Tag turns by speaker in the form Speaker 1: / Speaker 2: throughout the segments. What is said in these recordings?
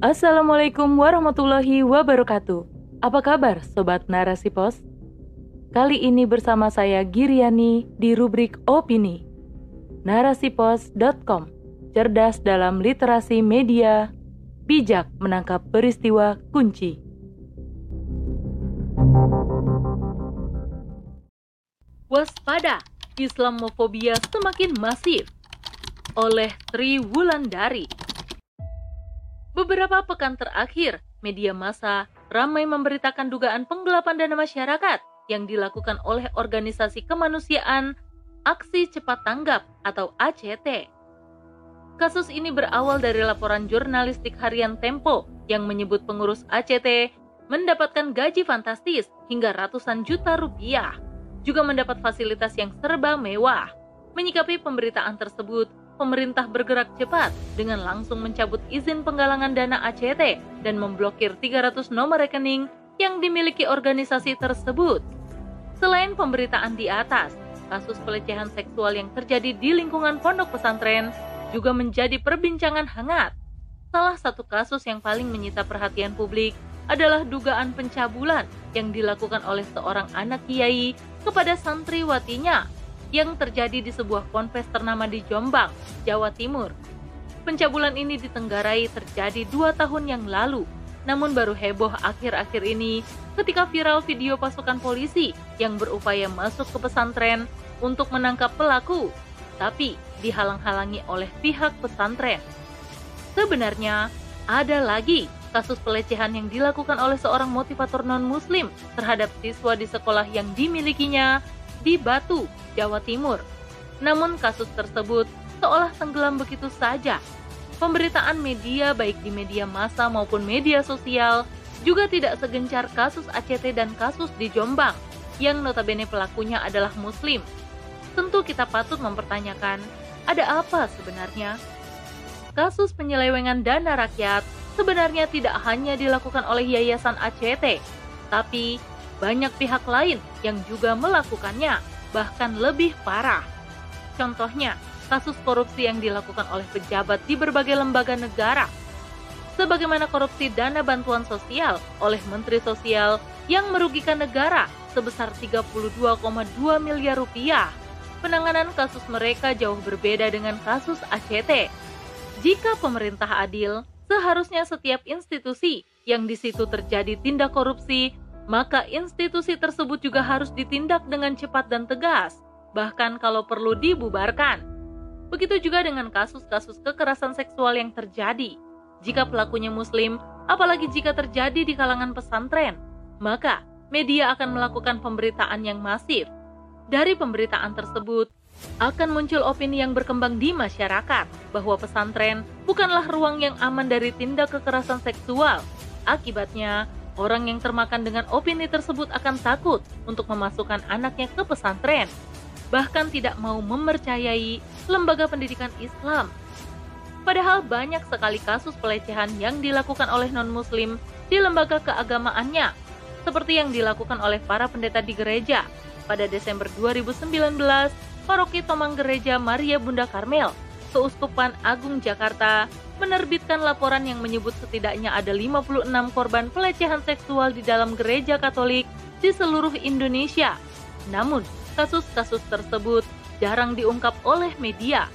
Speaker 1: Assalamualaikum warahmatullahi wabarakatuh. Apa kabar Sobat Narasi Pos? Kali ini bersama saya Giriani di rubrik Opini. Narasipos.com Cerdas dalam literasi media, bijak menangkap peristiwa kunci. Waspada, Islamofobia semakin masif oleh Tri Wulandari. Beberapa pekan terakhir, media massa ramai memberitakan dugaan penggelapan dana masyarakat yang dilakukan oleh organisasi kemanusiaan Aksi Cepat Tanggap atau ACT. Kasus ini berawal dari laporan jurnalistik harian Tempo yang menyebut pengurus ACT mendapatkan gaji fantastis hingga ratusan juta rupiah, juga mendapat fasilitas yang serba mewah. Menyikapi pemberitaan tersebut, pemerintah bergerak cepat dengan langsung mencabut izin penggalangan dana ACT dan memblokir 300 nomor rekening yang dimiliki organisasi tersebut. Selain pemberitaan di atas, kasus pelecehan seksual yang terjadi di lingkungan pondok pesantren juga menjadi perbincangan hangat. Salah satu kasus yang paling menyita perhatian publik adalah dugaan pencabulan yang dilakukan oleh seorang anak kiai kepada santriwatinya yang terjadi di sebuah ponpes ternama di Jombang, Jawa Timur. Pencabulan ini ditenggarai terjadi dua tahun yang lalu, namun baru heboh akhir-akhir ini ketika viral video pasukan polisi yang berupaya masuk ke pesantren untuk menangkap pelaku, tapi dihalang-halangi oleh pihak pesantren. Sebenarnya, ada lagi kasus pelecehan yang dilakukan oleh seorang motivator non-muslim terhadap siswa di sekolah yang dimilikinya di Batu, Jawa Timur. Namun kasus tersebut seolah tenggelam begitu saja. Pemberitaan media baik di media massa maupun media sosial juga tidak segencar kasus ACT dan kasus di Jombang yang notabene pelakunya adalah muslim. Tentu kita patut mempertanyakan, ada apa sebenarnya? Kasus penyelewengan dana rakyat sebenarnya tidak hanya dilakukan oleh Yayasan ACT, tapi banyak pihak lain yang juga melakukannya, bahkan lebih parah. Contohnya, kasus korupsi yang dilakukan oleh pejabat di berbagai lembaga negara. Sebagaimana korupsi dana bantuan sosial oleh Menteri Sosial yang merugikan negara sebesar 32,2 miliar rupiah. Penanganan kasus mereka jauh berbeda dengan kasus ACT. Jika pemerintah adil, seharusnya setiap institusi yang di situ terjadi tindak korupsi maka institusi tersebut juga harus ditindak dengan cepat dan tegas, bahkan kalau perlu dibubarkan. Begitu juga dengan kasus-kasus kekerasan seksual yang terjadi. Jika pelakunya Muslim, apalagi jika terjadi di kalangan pesantren, maka media akan melakukan pemberitaan yang masif. Dari pemberitaan tersebut, akan muncul opini yang berkembang di masyarakat bahwa pesantren bukanlah ruang yang aman dari tindak kekerasan seksual. Akibatnya, Orang yang termakan dengan opini tersebut akan takut untuk memasukkan anaknya ke pesantren, bahkan tidak mau mempercayai lembaga pendidikan Islam. Padahal banyak sekali kasus pelecehan yang dilakukan oleh non-muslim di lembaga keagamaannya, seperti yang dilakukan oleh para pendeta di gereja. Pada Desember 2019, Paroki Tomang Gereja Maria Bunda Karmel, Keuskupan Agung Jakarta, menerbitkan laporan yang menyebut setidaknya ada 56 korban pelecehan seksual di dalam gereja Katolik di seluruh Indonesia. Namun, kasus-kasus tersebut jarang diungkap oleh media.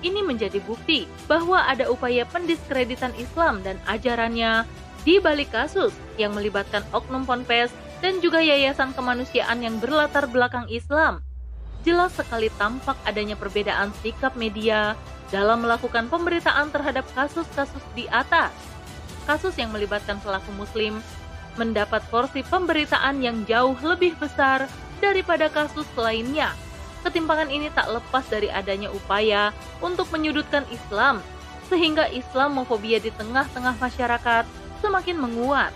Speaker 1: Ini menjadi bukti bahwa ada upaya pendiskreditan Islam dan ajarannya di balik kasus yang melibatkan oknum ponpes dan juga yayasan kemanusiaan yang berlatar belakang Islam. Jelas sekali tampak adanya perbedaan sikap media dalam melakukan pemberitaan terhadap kasus-kasus di atas. Kasus yang melibatkan pelaku muslim mendapat porsi pemberitaan yang jauh lebih besar daripada kasus lainnya. Ketimpangan ini tak lepas dari adanya upaya untuk menyudutkan Islam, sehingga Islamofobia di tengah-tengah masyarakat semakin menguat.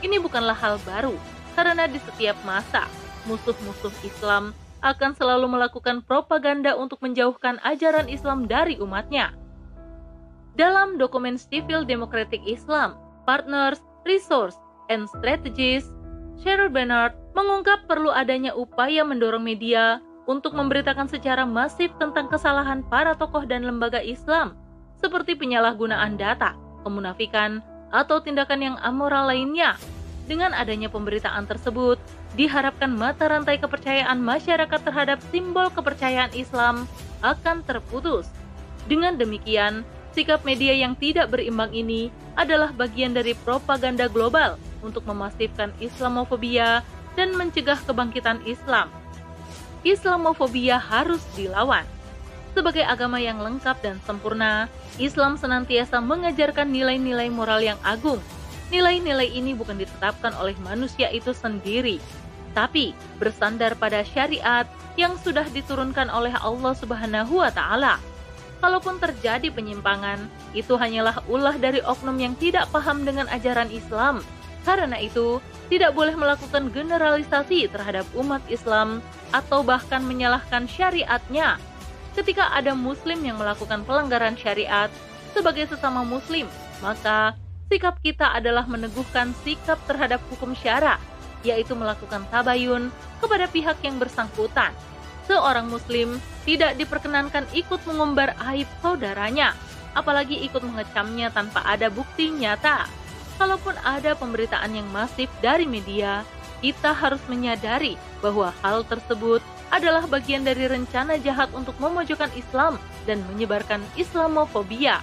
Speaker 1: Ini bukanlah hal baru, karena di setiap masa, musuh-musuh Islam akan selalu melakukan propaganda untuk menjauhkan ajaran Islam dari umatnya. Dalam dokumen Civil Democratic Islam, Partners, Resource, and Strategies, Cheryl Bernard mengungkap perlu adanya upaya mendorong media untuk memberitakan secara masif tentang kesalahan para tokoh dan lembaga Islam, seperti penyalahgunaan data, kemunafikan, atau tindakan yang amoral lainnya. Dengan adanya pemberitaan tersebut, diharapkan mata rantai kepercayaan masyarakat terhadap simbol kepercayaan Islam akan terputus. Dengan demikian, sikap media yang tidak berimbang ini adalah bagian dari propaganda global untuk memasifkan Islamofobia dan mencegah kebangkitan Islam. Islamofobia harus dilawan. Sebagai agama yang lengkap dan sempurna, Islam senantiasa mengajarkan nilai-nilai moral yang agung. Nilai-nilai ini bukan ditetapkan oleh manusia itu sendiri, tapi bersandar pada syariat yang sudah diturunkan oleh Allah Subhanahu wa taala. Kalaupun terjadi penyimpangan, itu hanyalah ulah dari oknum yang tidak paham dengan ajaran Islam. Karena itu, tidak boleh melakukan generalisasi terhadap umat Islam atau bahkan menyalahkan syariatnya ketika ada muslim yang melakukan pelanggaran syariat sebagai sesama muslim, maka sikap kita adalah meneguhkan sikap terhadap hukum syara, yaitu melakukan tabayun kepada pihak yang bersangkutan. Seorang muslim tidak diperkenankan ikut mengumbar aib saudaranya, apalagi ikut mengecamnya tanpa ada bukti nyata. Kalaupun ada pemberitaan yang masif dari media, kita harus menyadari bahwa hal tersebut adalah bagian dari rencana jahat untuk memojokkan Islam dan menyebarkan Islamofobia.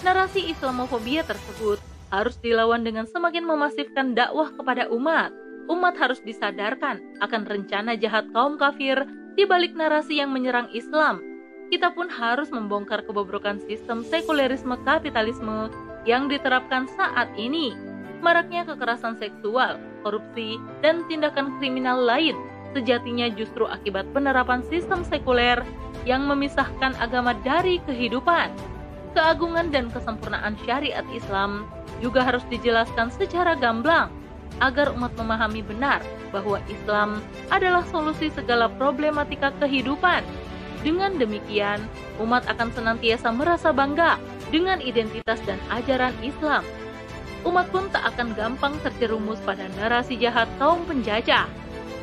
Speaker 1: Narasi Islamofobia tersebut harus dilawan dengan semakin memasifkan dakwah kepada umat. Umat harus disadarkan akan rencana jahat kaum kafir di balik narasi yang menyerang Islam. Kita pun harus membongkar kebobrokan sistem sekulerisme kapitalisme yang diterapkan saat ini. Maraknya kekerasan seksual, korupsi, dan tindakan kriminal lain sejatinya justru akibat penerapan sistem sekuler yang memisahkan agama dari kehidupan. Keagungan dan kesempurnaan syariat Islam juga harus dijelaskan secara gamblang agar umat memahami benar bahwa Islam adalah solusi segala problematika kehidupan. Dengan demikian, umat akan senantiasa merasa bangga dengan identitas dan ajaran Islam. Umat pun tak akan gampang terjerumus pada narasi jahat kaum penjajah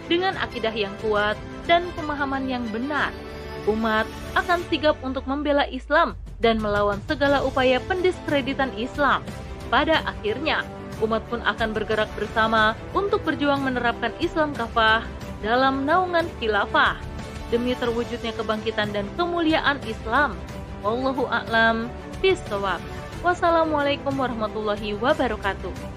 Speaker 1: dengan akidah yang kuat dan pemahaman yang benar, umat akan sigap untuk membela Islam dan melawan segala upaya pendiskreditan Islam. Pada akhirnya, umat pun akan bergerak bersama untuk berjuang menerapkan Islam kafah dalam naungan khilafah demi terwujudnya kebangkitan dan kemuliaan Islam. Wallahu a'lam bishawab. Wassalamualaikum warahmatullahi wabarakatuh.